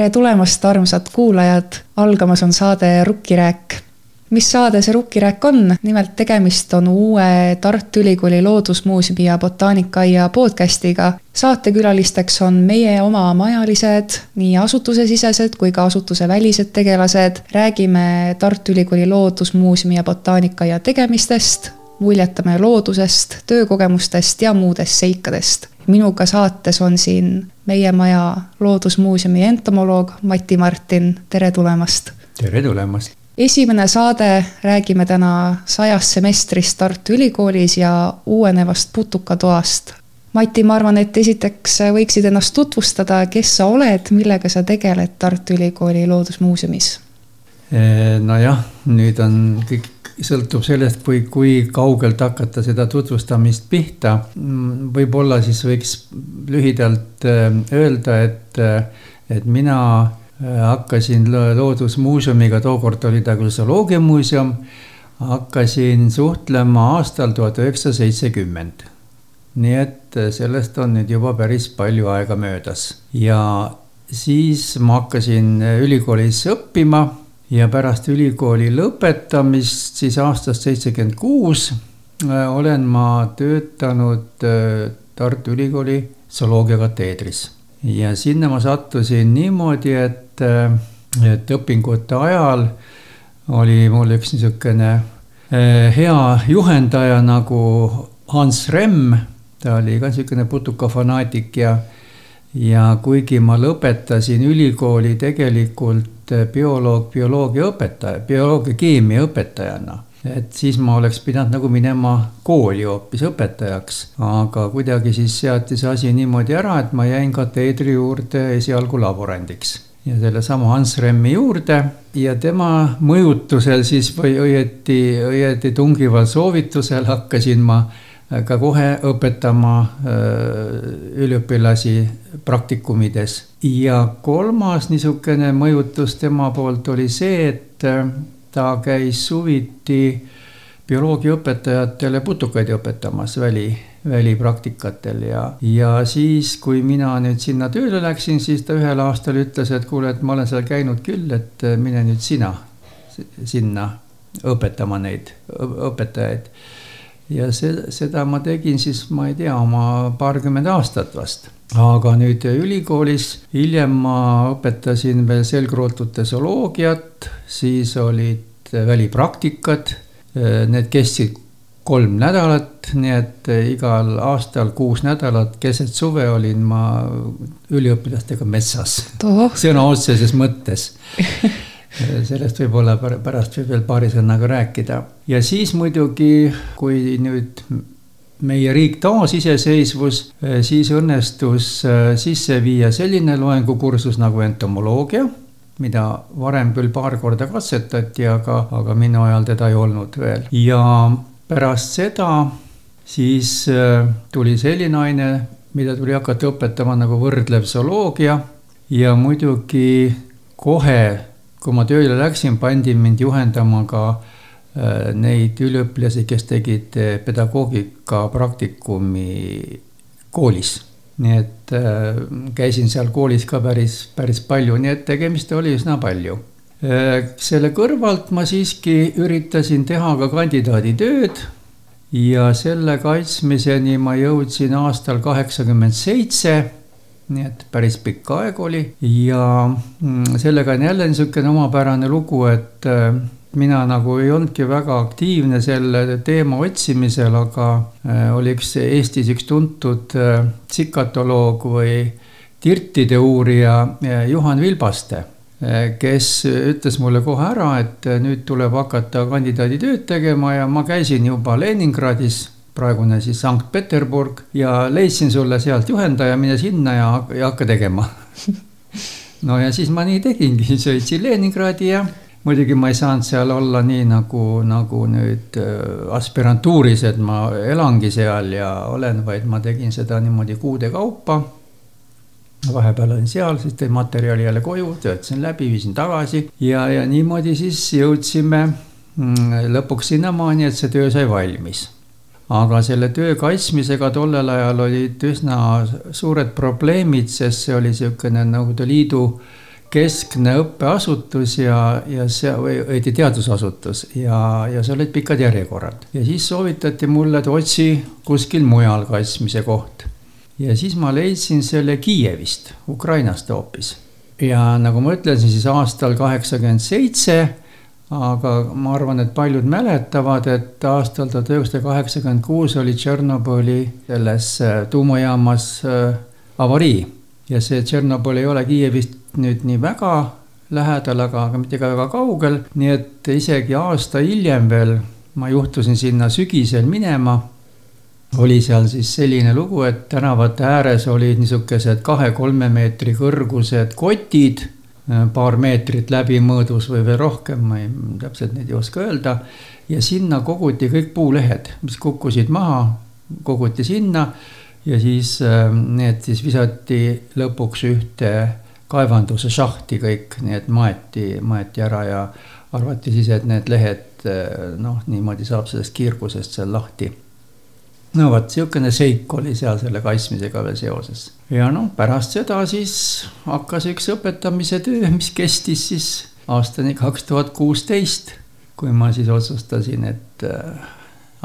tere tulemast, armsad kuulajad, algamas on saade Rukkirääk. mis saade see Rukkirääk on, nimelt tegemist on uue Tartu Ülikooli Loodusmuuseumi ja Botaanikaaia podcastiga. saatekülalisteks on meie oma majalised, nii asutusesisesed kui ka asutusevälised tegelased. räägime Tartu Ülikooli Loodusmuuseumi ja Botaanikaaia tegemistest, muljetame loodusest, töökogemustest ja muudest seikadest. Minuga saates on siin meie maja Loodusmuuseumi entomoloog Mati Martin, tere tulemast! tere tulemast! esimene saade räägime täna sajast semestrist Tartu Ülikoolis ja uuenevast putukatoast. Mati, ma arvan, et esiteks võiksid ennast tutvustada, kes sa oled, millega sa tegeled Tartu Ülikooli Loodusmuuseumis? nojah, nüüd on kõik sõltub sellest, kui, kui kaugelt hakata seda tutvustamist pihta. võib-olla siis võiks lühidalt äh, öelda, et, äh, et mina äh, hakkasin Loodusmuuseumiga, tookord oli ta küll zooloogiamuuseum, hakkasin suhtlema aastal tuhat üheksasada seitsekümmend. nii et sellest on nüüd juba päris palju aega möödas ja siis ma hakkasin ülikoolis õppima ja pärast ülikooli lõpetamist siis aastast seitsekümmend kuus äh, olen ma töötanud äh, Tartu Ülikooli zooloogiakateedris. ja sinna ma sattusin niimoodi, et, äh, et õpingute ajal oli mul üks niisugune hea juhendaja nagu Hans Remm, ta oli ka niisugune putukafanaatik ja ja kuigi ma lõpetasin ülikooli tegelikult bioloog, bioloogia õpetaja, bioloogia keemia õpetajana, et siis ma oleks pidanud nagu minema kooli hoopis õpetajaks, aga kuidagi siis seati see asi niimoodi ära, et ma jäin kateedri juurde esialgu laborandiks. ja sellesama Hans Remmi juurde ja tema mõjutusel siis või õieti, õieti tungival soovitusel hakkasin ma ka kohe õpetama äh, üliõpilasi praktikumides. ja kolmas niisugune mõjutus tema poolt oli see, et äh, ta käis suviti bioloogiaõpetajatele putukaid õpetamas väli, välipraktikatel ja, ja siis, kui mina nüüd sinna tööle läksin, siis ta ühel aastal ütles, et kuule, et ma olen seal käinud küll, et äh, mine nüüd sina sinna õpetama neid õpetajaid ja see, seda ma tegin siis, ma ei tea, oma paarkümmend aastat vast. aga nüüd ülikoolis hiljem ma õpetasin veel selgrootute zooloogiat, siis olid välipraktikad, need kestsid kolm nädalat, nii et igal aastal kuus nädalat keset suve olin ma üliõpilastega metsas. sõna otseses mõttes sellest võib-olla pärast võib veel paari sõnaga rääkida. ja siis muidugi, kui nüüd meie riik taasiseseisvus, siis õnnestus äh, sisse viia selline loengukursus nagu entomoloogia, mida varem küll paar korda katsetati, aga, aga minu ajal teda ei olnud veel. ja pärast seda siis äh, tuli selline aine, mida tuli hakata õpetama nagu võrdlev zooloogia ja muidugi kohe kui ma tööle läksin, pandi mind juhendama ka äh, neid üliõpilasi, kes tegid äh, pedagoogika praktikumi koolis. nii et äh, käisin seal koolis ka päris, päris palju, nii et tegemist oli üsna palju. selle kõrvalt ma siiski üritasin teha ka kandidaaditööd ja selle kaitsmiseni ma jõudsin aastal kaheksakümmend seitse nii et päris pikk aeg oli. Ja mm, sellega on jälle niisugune omapärane lugu, et äh, mina nagu ei olnudki väga aktiivne selle teema otsimisel, aga äh, oli üks Eestis üks tuntud äh, tsikatoloog või tirtide uurija Juhan Vilbaste, kes ütles mulle kohe ära, et nüüd tuleb hakata kandidaaditööd tegema ja ma käisin juba Leningradis praegune siis Sankt-Peterburg ja leidsin sulle sealt juhendaja, mine sinna ja, ja hakka tegema no ja siis ma nii tegingi, sõitsin Leningradi ja muidugi ma ei saanud seal olla nii nagu, nagu nüüd äh, aspirantuuris, et ma elangi seal ja olen, vaid ma tegin seda niimoodi kuude kaupa. vahepeal olin seal, siis tõin materjali jälle koju, töötasin läbi, viisin tagasi ja, ja niimoodi siis jõudsime mm, lõpuks sinnamaani, et see töö sai valmis aga selle töö kaitsmisega tollel ajal olid üsna suured probleemid, sest see oli niisugune Nõukogude Liidu keskne õppeasutus ja, ja see, või õieti teadusasutus ja, ja seal olid pikad järjekorrad. ja siis soovitati mulle, et otsi kuskil mujal kaitsmise koht. ja siis ma leidsin selle Kiievist, Ukrainast hoopis. ja nagu ma ütlesin, siis aastal kaheksakümmend seitse, aga ma arvan, et paljud mäletavad, et aastal tuhat üheksasada kaheksakümmend kuus oli Tšernobõli selles äh, tuumajaamas äh, avarii. Ja see Tšernobõl ei ole Kiievist nüüd nii väga lähedal, aga, aga mitte ka väga kaugel, nii et isegi aasta hiljem veel ma juhtusin sinna sügisel minema. oli seal siis selline lugu, et tänavate ääres olid niisugused kahe-kolme meetri kõrgused kotid, paar meetrit läbimõõdus või veel rohkem, ma ei, täpselt neid ei oska öelda. ja sinna koguti kõik puulehed, mis kukkusid maha, koguti sinna ja siis need siis visati lõpuks ühte kaevanduse šahti kõik, nii et maeti, maeti ära ja arvati siis, et need lehed noh, niimoodi saab sellest kiirgusest seal lahti. no vot, niisugune seik oli seal selle kaitsmisega veel seoses. Ja noh, pärast seda siis hakkas üks õpetamise töö, mis kestis siis aastani kaks tuhat kuusteist, kui ma siis otsustasin, et äh,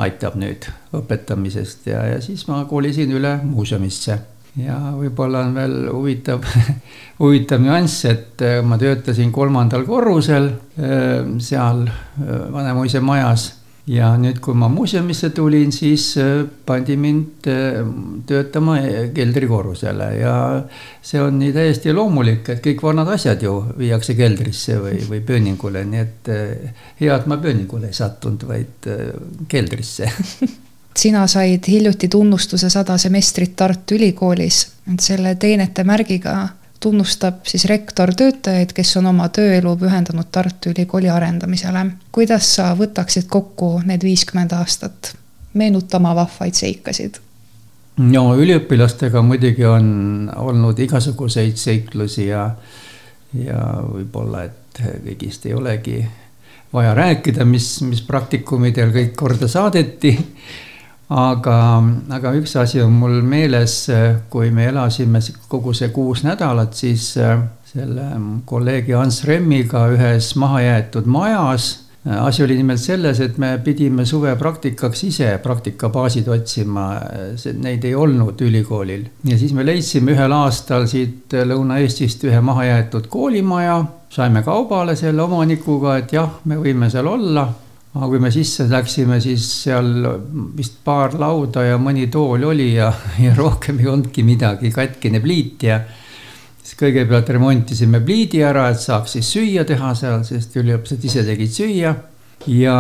aitab nüüd õpetamisest ja, ja siis ma kolisin üle muuseumisse. Ja võib-olla on veel huvitav huvitav nüanss, et äh, ma töötasin kolmandal korrusel äh, seal Vanemuise majas ja nüüd, kui ma muuseumisse tulin, siis pandi mind töötama keldrikorrusele ja see on nii täiesti loomulik, et kõik vanad asjad ju viiakse keldrisse või, või pööningule, nii et hea, et ma pööningule ei sattunud, vaid keldrisse. Sina said hiljuti tunnustuse sada semestrit Tartu Ülikoolis, et selle teenete märgiga tunnustab siis rektor töötajaid, kes on oma tööelu pühendanud Tartu Ülikooli arendamisele. kuidas sa võtaksid kokku need viiskümmend aastat? meenuta oma vahvaid seikasid. no üliõpilastega muidugi on olnud igasuguseid seiklusi ja, ja võib-olla, et kõigist ei olegi vaja rääkida, mis, mis praktikumidel kõik korda saadeti aga, aga üks asi on mul meeles, kui me elasime kogu see kuus nädalat, siis äh, selle kolleegi Hans Remmiga ühes mahajäetud majas. asi oli nimelt selles, et me pidime suvepraktikaks ise praktikabaasid otsima, neid ei olnud ülikoolil. ja siis me leidsime ühel aastal siit Lõuna-Eestist ühe mahajäetud koolimaja, saime kaubale selle omanikuga, et jah, me võime seal olla aga kui me sisse läksime, siis seal vist paar lauda ja mõni tool oli ja, ja rohkem ei olnudki midagi, katkine pliit ja siis kõigepealt remontisime pliidi ära, et saaks siis süüa teha seal, sest üliõpilased ise tegid süüa. ja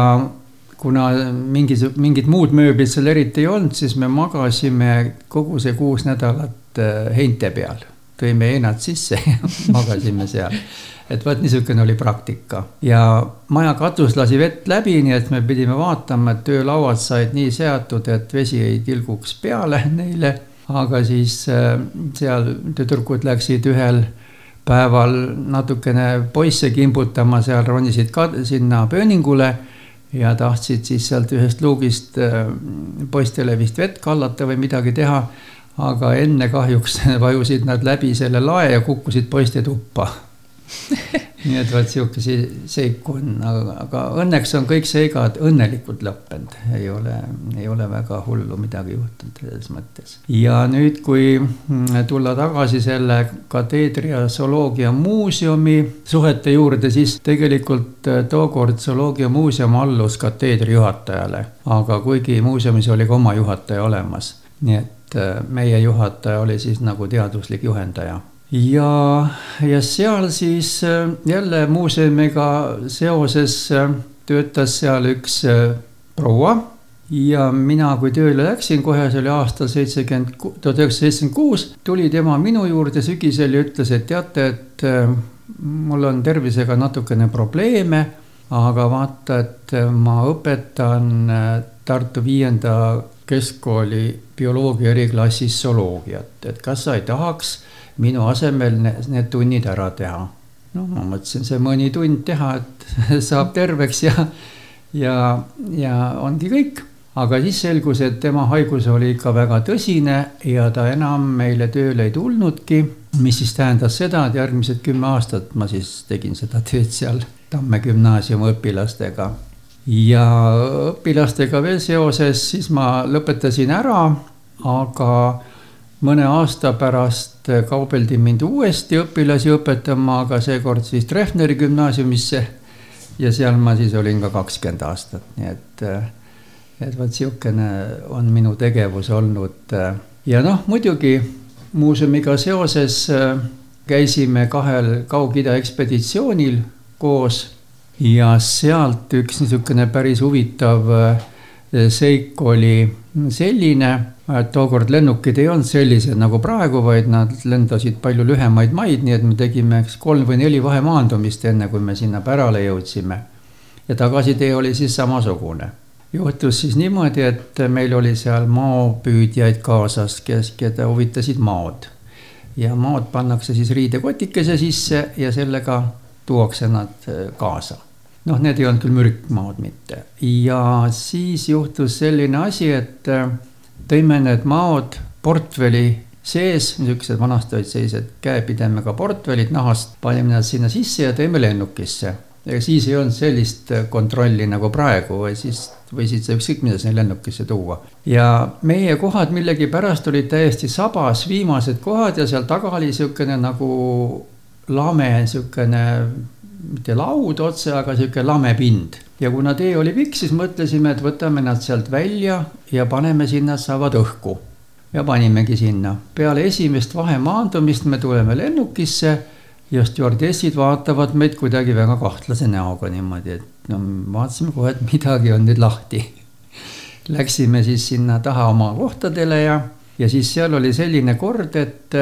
kuna mingis, mingit muud mööblit seal eriti ei olnud, siis me magasime kogu see kuus nädalat äh, heinte peal. tõime heinad sisse ja magasime seal et vot niisugune oli praktika ja maja katus lasi vett läbi, nii et me pidime vaatama, et töölauad said nii seatud, et vesi ei tilguks peale neile. aga siis äh, seal tüdrukud läksid ühel päeval natukene poisse kimbutama, seal ronisid ka sinna pööningule ja tahtsid siis sealt ühest luugist äh, poistele vist vett kallata või midagi teha. aga enne kahjuks vajusid nad läbi selle lae ja kukkusid poiste tuppa nii et vot sihuke seiku on, aga, aga õnneks on kõik seigad õnnelikult lõppenud, ei ole, ei ole väga hullu midagi juhtunud selles mõttes. ja nüüd, kui mm, tulla tagasi selle kateedri ja zooloogia muuseumi suhete juurde, siis tegelikult äh, tookord zooloogia muuseum allus kateedri juhatajale, aga kuigi muuseumis oli ka oma juhataja olemas, nii et äh, meie juhataja oli siis nagu teaduslik juhendaja ja, ja seal siis äh, jälle muuseumiga seoses äh, töötas seal üks äh, proua. Ja mina, kui tööle läksin, kohe see oli aastal seitsekümmend, tuhat üheksasada seitsekümmend kuus, tuli tema minu juurde sügisel ja ütles, et teate, et mul on tervisega natukene probleeme, aga vaata, et ma õpetan Tartu viienda keskkooli bioloogia eriklassis zooloogiat, et kas sa ei tahaks minu asemel need, need tunnid ära teha. no ma mõtlesin, see mõni tund teha, et saab terveks ja, ja, ja ongi kõik. aga siis selgus, et tema haigus oli ikka väga tõsine ja ta enam meile tööle ei tulnudki, mis siis tähendas seda, et järgmised kümme aastat ma siis tegin seda tööd seal Tamme gümnaasiumi õpilastega. ja õpilastega veel seoses, siis ma lõpetasin ära, aga mõne aasta pärast kaubeldi mind uuesti õpilasi õpetama, aga seekord siis Treffneri gümnaasiumisse. ja seal ma siis olin ka kakskümmend aastat, nii et, et vot sihukene on minu tegevus olnud. ja noh, muidugi muuseumiga seoses käisime kahel Kaug-Ida ekspeditsioonil koos ja sealt üks niisugune päris huvitav seik oli selline tookord lennukid ei olnud sellised nagu praegu, vaid nad lendasid palju lühemaid maid, nii et me tegime eks kolm või neli vahemaandumist, enne kui me sinna pärale jõudsime. ja tagasitee oli siis samasugune. juhtus siis niimoodi, et meil oli seal maopüüdjaid kaasas, kes, keda huvitasid maod. ja maod pannakse siis riidekotikese sisse ja sellega tuuakse nad kaasa noh, need ei olnud küll mürkmaod mitte ja siis juhtus selline asi, et äh, tõime need maod portfelli sees, niisugused vanasti olid sellised käepidemega portfellid nahast, panime nad sinna sisse ja tõime lennukisse. ega siis ei olnud sellist kontrolli nagu praegu, või siis võisid sa ükskõik mida sinna lennukisse tuua. ja meie kohad millegipärast olid täiesti sabas, viimased kohad ja seal taga oli niisugune nagu lame, niisugune mitte laud otse, aga niisugune lame pind ja kuna tee oli pikk, siis mõtlesime, et võtame nad sealt välja ja paneme sinna, saavad õhku. ja panimegi sinna. peale esimest vahemaandumist me tuleme lennukisse ja stjuardessid vaatavad meid kuidagi väga kahtlase näoga niimoodi, et no vaatasime kohe, et midagi on nüüd lahti. Läksime siis sinna taha oma kohtadele ja, ja siis seal oli selline kord, et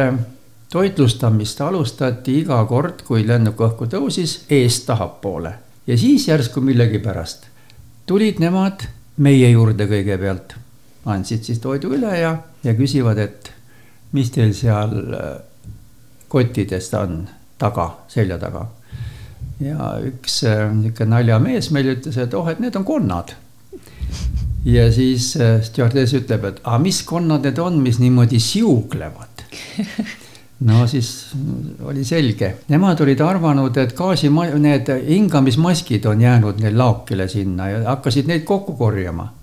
toitlustamist alustati iga kord, kui lennuk õhku tõusis, eest tahapoole ja siis järsku millegipärast tulid nemad meie juurde kõigepealt, andsid siis toidu üle ja, ja küsivad, et mis teil seal äh, kottidest on taga, selja taga. ja üks äh, niisugune naljamees meil ütles, et oh, et need on konnad. ja siis äh, stjuardess ütleb, et aga mis konnad need on, mis niimoodi siuglevad no siis oli selge, nemad olid arvanud, et gaasi, need hingamismaskid on jäänud neil laokile sinna ja hakkasid neid kokku korjama.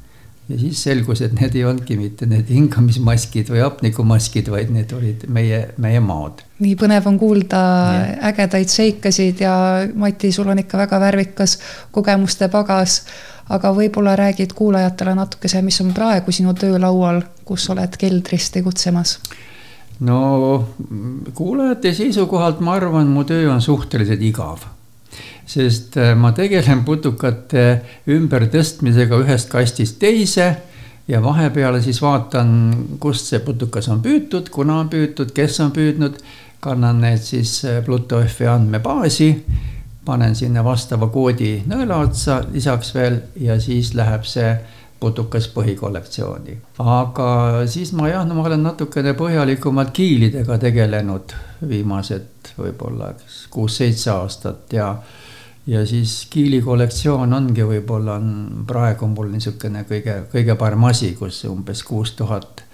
ja siis selgus, et need ei olnudki mitte need hingamismaskid või hapnikumaskid, vaid need olid meie, meie maad. nii põnev on kuulda ja. ägedaid seikasid ja Mati, sul on ikka väga värvikas kogemuste pagas. aga võib-olla räägid kuulajatele natukese, mis on praegu sinu töölaual, kus oled keldris tegutsemas no kuulajate seisukohalt ma arvan, mu töö on suhteliselt igav. sest äh, ma tegelen putukate ümbertõstmisega ühest kastist teise ja vahepeal siis vaatan, kust see putukas on püütud, kuna on püütud, kes on püüdnud. kannan need siis äh, Pluto-Fi andmebaasi, panen sinna vastava koodi nõela otsa lisaks veel ja siis läheb see putukas põhikollektsiooni. aga siis ma jah, no ma olen natukene põhjalikumalt kiilidega tegelenud viimased võib-olla kuus-seitse aastat ja ja siis kiili kollektsioon ongi võib-olla on praegu mul niisugune kõige, kõige parem asi, kus umbes kuus tuhat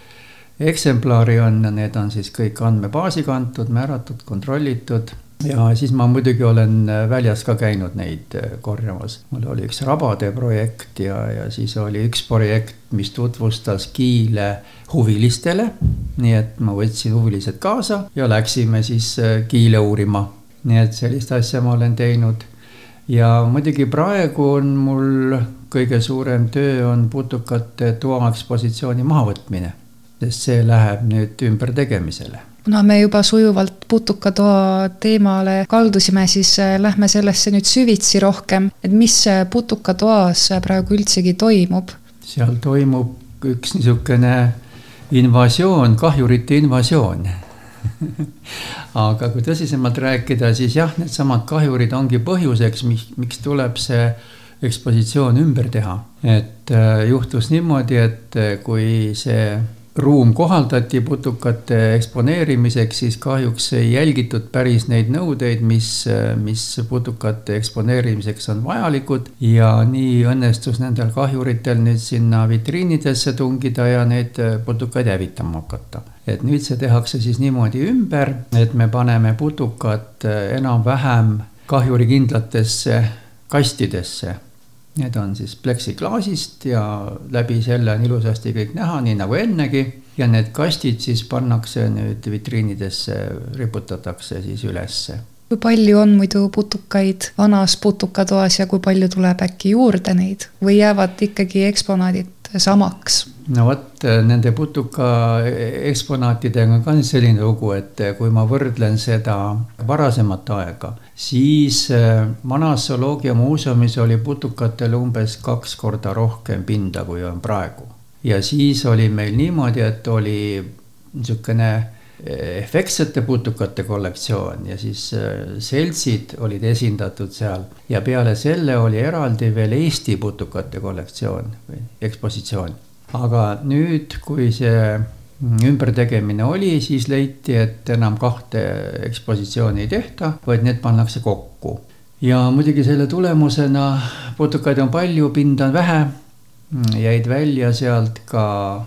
eksemplari on ja need on siis kõik andmebaasi kantud, määratud, kontrollitud ja siis ma muidugi olen äh, väljas ka käinud neid äh, korjamas. mul oli üks rabade projekt ja, ja siis oli üks projekt, mis tutvustas kiile huvilistele. nii et ma võtsin huvilised kaasa ja läksime siis äh, kiile uurima. nii et sellist asja ma olen teinud. ja muidugi praegu on mul kõige suurem töö on putukate toaekspositsiooni mahavõtmine, sest see läheb nüüd ümbertegemisele kuna me juba sujuvalt putukatoa teemale kaldusime, siis äh, lähme sellesse nüüd süvitsi rohkem, et mis putukatoas praegu üldsegi toimub? seal toimub üks niisugune invasioon, kahjurite invasioon aga kui tõsisemalt rääkida, siis jah, needsamad kahjurid ongi põhjuseks, miks tuleb see ekspositsioon ümber teha. et äh, juhtus niimoodi, et äh, kui see ruum kohaldati putukate eksponeerimiseks, siis kahjuks ei jälgitud päris neid nõudeid, mis, mis putukate eksponeerimiseks on vajalikud. ja nii õnnestus nendel kahjuritel nüüd sinna vitriinidesse tungida ja neid putukaid hävitama hakata. et nüüd see tehakse siis niimoodi ümber, et me paneme putukad enam-vähem kahjurikindlatesse kastidesse Need on siis pleksiklaasist ja läbi selle on ilusasti kõik näha, nii nagu ennegi. ja need kastid siis pannakse nüüd vitriinidesse, riputatakse siis ülesse. Kui palju on muidu putukaid vanas putukatoas ja kui palju tuleb äkki juurde neid või jäävad ikkagi eksponaadid samaks? no vot, nende putuka eksponaatidega on ka selline lugu, et kui ma võrdlen seda varasemat aega, siis vanas äh, zooloogiamuuseumis oli putukatel umbes kaks korda rohkem pinda, kui on praegu. ja siis oli meil niimoodi, et oli niisugune efektsete putukate kollektsioon ja siis äh, seltsid olid esindatud seal ja peale selle oli eraldi veel Eesti putukate kollektsioon või ekspositsioon aga nüüd, kui see ümbertegemine oli, siis leiti, et enam kahte ekspositsiooni ei tehta, vaid need pannakse kokku. ja muidugi selle tulemusena putukaid on palju, pinda on vähe, jäid välja sealt ka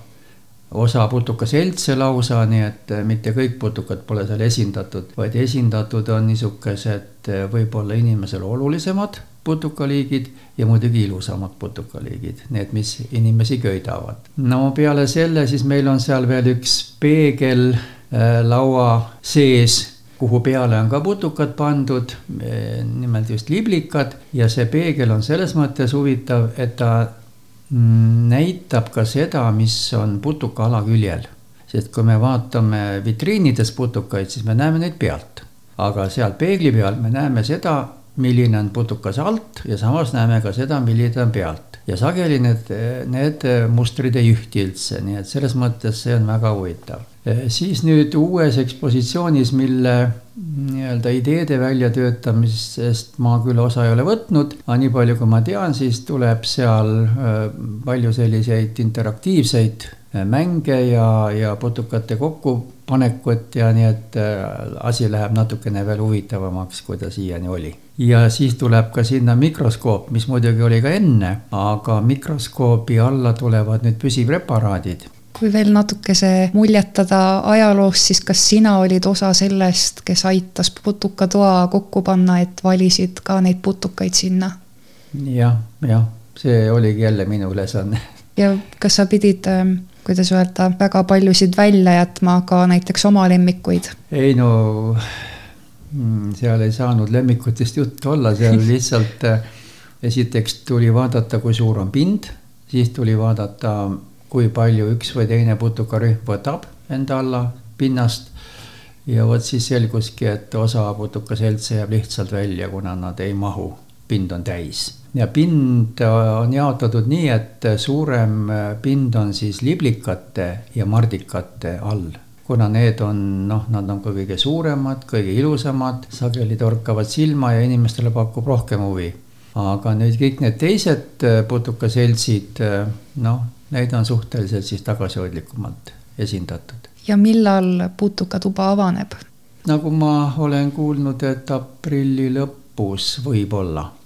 osa putukaseltse lausa, nii et mitte kõik putukad pole seal esindatud, vaid esindatud on niisugused võib-olla inimesele olulisemad putukaliigid ja muidugi ilusamad putukaliigid, need, mis inimesi köidavad. no peale selle siis meil on seal veel üks peegel äh, laua sees kuhu peale on ka putukad pandud, äh, nimelt just liblikad ja see peegel on selles mõttes huvitav, et ta näitab ka seda, mis on putuka alaküljel. sest kui me vaatame vitriinides putukaid, siis me näeme neid pealt, aga seal peegli peal me näeme seda, milline on putukas alt ja samas näeme ka seda, milline ta on pealt. ja sageli need, need mustrid ei ühti üldse, nii et selles mõttes see on väga huvitav. siis nüüd uues ekspositsioonis, mille nii-öelda ideede väljatöötamisest ma küll osa ei ole võtnud, aga nii palju, kui ma tean, siis tuleb seal äh, palju selliseid interaktiivseid äh, mänge ja, ja putukate kokkupanekut ja nii, et äh, asi läheb natukene veel huvitavamaks, kui ta siiani oli. Ja siis tuleb ka sinna mikroskoop, mis muidugi oli ka enne, aga mikroskoobi alla tulevad nüüd püsipreparaadid kui veel natukese muljetada ajaloost, siis kas sina olid osa sellest, kes aitas putukatoa kokku panna, et valisid ka neid putukaid sinna ja,? jah, jah, see oligi jälle minu ülesanne. ja kas sa pidid, ähm, kuidas öelda, väga paljusid välja jätma ka näiteks oma lemmikuid? ei no Mm, seal ei saanud lemmikutest juttu olla, seal lihtsalt äh, esiteks tuli vaadata, kui suur on pind, siis tuli vaadata, kui palju üks või teine putukarühm võtab enda alla pinnast. ja vot siis selguski, et osa putukaseltse jääb lihtsalt välja, kuna nad ei mahu, pind on täis. ja pind on jaotatud nii, et suurem pind on siis liblikate ja mardikate all kuna need on noh, nad on ka kõige suuremad, kõige ilusamad, sageli torkavad silma ja inimestele pakub rohkem huvi. aga nüüd kõik need teised äh, putukaseltsid, äh, noh, neid on suhteliselt siis tagasihoidlikumalt esindatud. ja millal putukatuba avaneb? nagu ma olen kuulnud, et aprilli lõpus võib-olla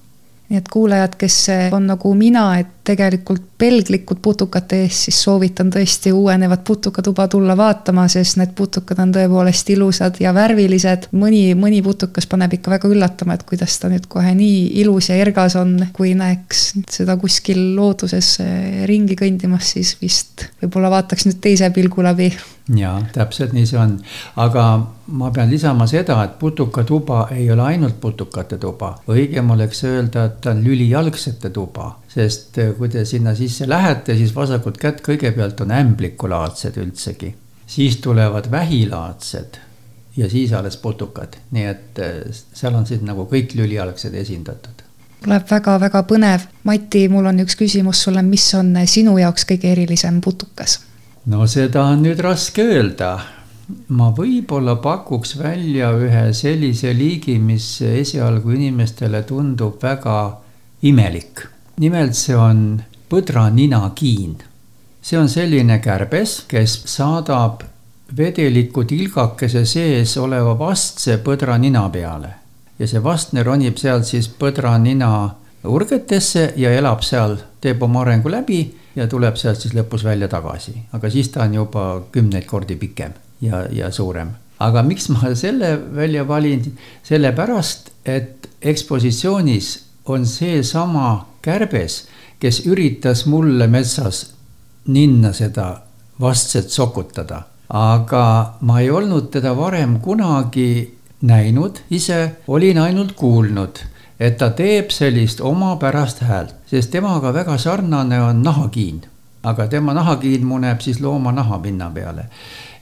nii et kuulajad, kes on nagu mina, et tegelikult pelglikud putukate ees, siis soovitan tõesti uuenevat putukatuba tulla vaatama, sest need putukad on tõepoolest ilusad ja värvilised. mõni, mõni putukas paneb ikka väga üllatama, et kuidas ta nüüd kohe nii ilus ja ergas on, kui näeks seda kuskil looduses ringi kõndimas, siis vist võib-olla vaataks nüüd teise pilgu läbi jaa, täpselt nii see on. aga ma pean lisama seda, et putukatuba ei ole ainult putukate tuba. õigem oleks öelda, et ta on lülijalgsete tuba. sest eh, kui te sinna sisse lähete, siis vasakut kätt kõigepealt on ämblikulaadsed üldsegi. siis tulevad vähilaadsed ja siis alles putukad. nii et eh, seal on siis nagu kõik lülijalgsed esindatud tuleb väga-väga põnev. Mati, mul on üks küsimus sulle, mis on sinu jaoks kõige erilisem putukas? No seda on nüüd raske öelda. ma võib-olla pakuks välja ühe sellise liigi, mis esialgu inimestele tundub väga imelik. nimelt see on põdraninakiin. see on selline kärbes, kes saadab vedeliku tilgakese sees oleva vastse põdra nina peale ja see vastne ronib sealt siis põdra nina urgetesse ja elab seal, teeb oma arengu läbi ja tuleb sealt siis lõpus välja tagasi, aga siis ta on juba kümneid kordi pikem ja, ja suurem. aga miks ma selle välja valin, sellepärast et ekspositsioonis on seesama kärbes, kes üritas mulle metsas ninna seda vastset sokutada, aga ma ei olnud teda varem kunagi näinud ise, olin ainult kuulnud, et ta teeb sellist omapärast häält, sest temaga väga sarnane on nahakiin. aga tema nahakiin muneb siis looma nahapinna peale.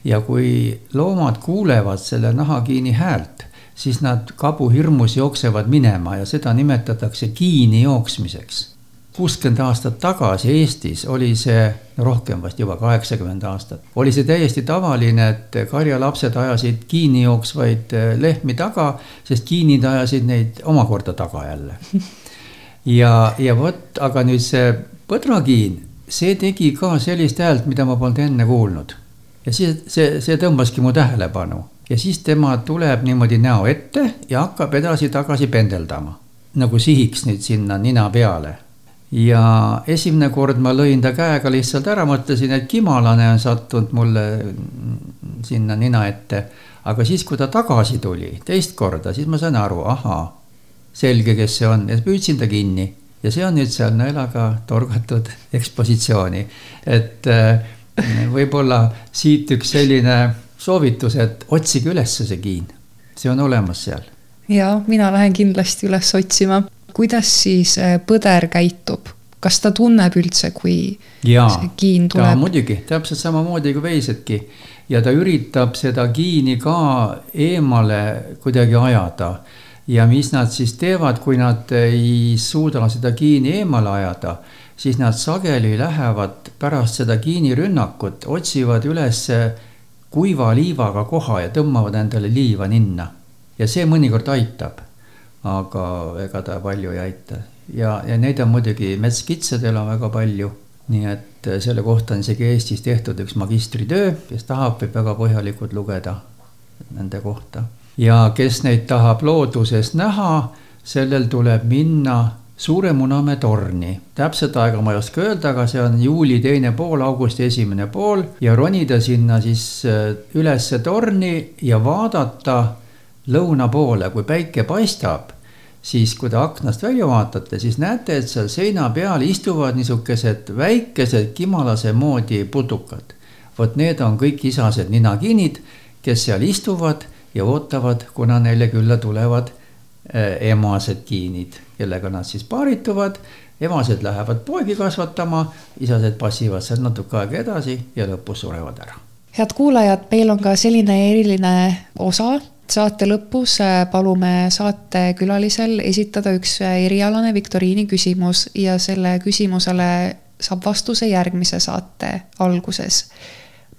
ja kui loomad kuulevad selle nahakiini häält, siis nad kabuhirmus jooksevad minema ja seda nimetatakse kiini jooksmiseks kuuskümmend aastat tagasi Eestis oli see, rohkem vast juba kaheksakümmend aastat, oli see täiesti tavaline, et karjalapsed ajasid kiini jooksvaid eh, lehmi taga, sest kiinid ajasid neid omakorda taga jälle. ja, ja vot, aga nüüd see põdrakiin, see tegi ka sellist häält, mida ma polnud enne kuulnud. ja siis see, see tõmbaski mu tähelepanu ja siis tema tuleb niimoodi näo ette ja hakkab edasi-tagasi pendeldama nagu sihiks nüüd sinna nina peale ja esimene kord ma lõin ta käega lihtsalt ära, mõtlesin, et kimalane on sattunud mulle sinna nina ette. aga siis, kui ta tagasi tuli teist korda, siis ma sain aru, ahaa, selge, kes see on ja püüdsin ta kinni ja see on nüüd seal nõelaga torgatud ekspositsiooni. et äh, võib-olla siit üks selline soovitus, et otsige üles see kiin, see on olemas seal. ja mina lähen kindlasti üles otsima kuidas siis äh, põder käitub, kas ta tunneb üldse, kui Jaa, see kiin tuleb? muidugi, täpselt samamoodi kui veisedki ja ta üritab seda kiini ka eemale kuidagi ajada. ja mis nad siis teevad, kui nad ei suuda seda kiini eemale ajada, siis nad sageli lähevad pärast seda kiinirünnakut, otsivad üles kuiva liivaga koha ja tõmbavad endale liiva ninna. ja see mõnikord aitab aga ega ta palju ei aita. ja, ja neid on muidugi metskitsedel on väga palju, nii et äh, selle kohta on isegi Eestis tehtud üks magistritöö, kes tahab, võib väga põhjalikult lugeda nende kohta. ja kes neid tahab looduses näha, sellel tuleb minna Suure Munamäe torni. täpset aega ma ei oska öelda, aga see on juuli teine pool, augusti esimene pool ja ronida sinna siis äh, ülesse torni ja vaadata lõuna poole, kui päike paistab, siis kui te aknast välja vaatate, siis näete, et seal seina peal istuvad niisugused väikesed kimalase moodi putukad. vot need on kõik isased ninakiinid, kes seal istuvad ja ootavad, kuna neile külla tulevad äh, emased kiinid, kellega nad siis paarituvad. emased lähevad poegi kasvatama, isased passivad seal natuke aega edasi ja lõpus surevad ära. head kuulajad, meil on ka selline eriline osa saate lõpus äh, palume saatekülalisel esitada üks äh, erialane viktoriini küsimus ja selle küsimusele saab vastuse järgmise saate alguses.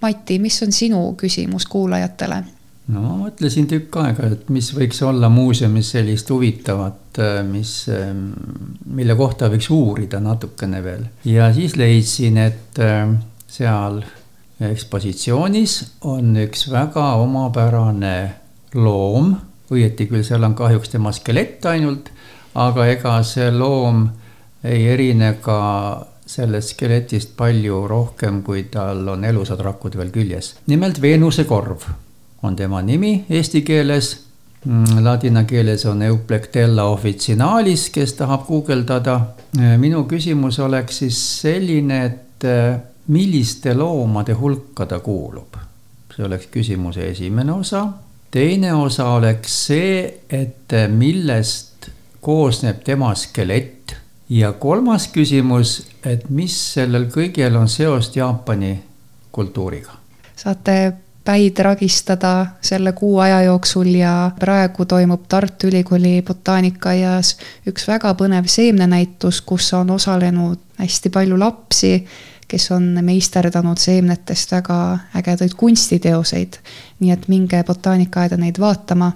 Mati, mis on sinu küsimus kuulajatele? no ma mõtlesin tükk aega, et mis võiks olla muuseumis sellist huvitavat, äh, mis, ähm, mille kohta võiks uurida natukene veel ja siis leidsin, et seal ekspositsioonis on üks väga omapärane loom, õieti küll seal on kahjuks tema skelett ainult, aga ega see loom ei erine ka sellest skeletist palju rohkem, kui tal on elusad rakud veel küljes. nimelt Veenuse korv on tema nimi eesti keeles. Mm, ladina keeles on Euplectella officinalis, kes tahab guugeldada. minu küsimus oleks siis selline, et eh, milliste loomade hulka ta kuulub? see oleks küsimuse esimene osa teine osa oleks see, et millest koosneb tema skelett ja kolmas küsimus, et mis sellel kõigel on seost Jaapani kultuuriga? saate päid ragistada selle kuu aja jooksul ja praegu toimub Tartu Ülikooli botaanikaaias üks väga põnev seemnenäitus, kus on osalenud hästi palju lapsi kes on meisterdanud seemnetest väga ägedaid kunstiteoseid. nii et minge botaanikaaeda neid vaatama.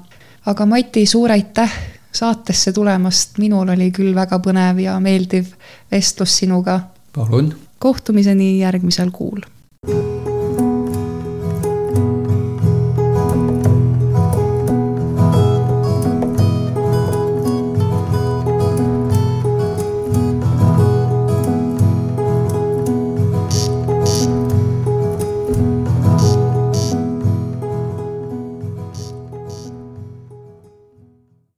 aga Mati, suur aitäh saatesse tulemast, minul oli küll väga põnev ja meeldiv vestlus sinuga. palun, kohtumiseni järgmisel kuul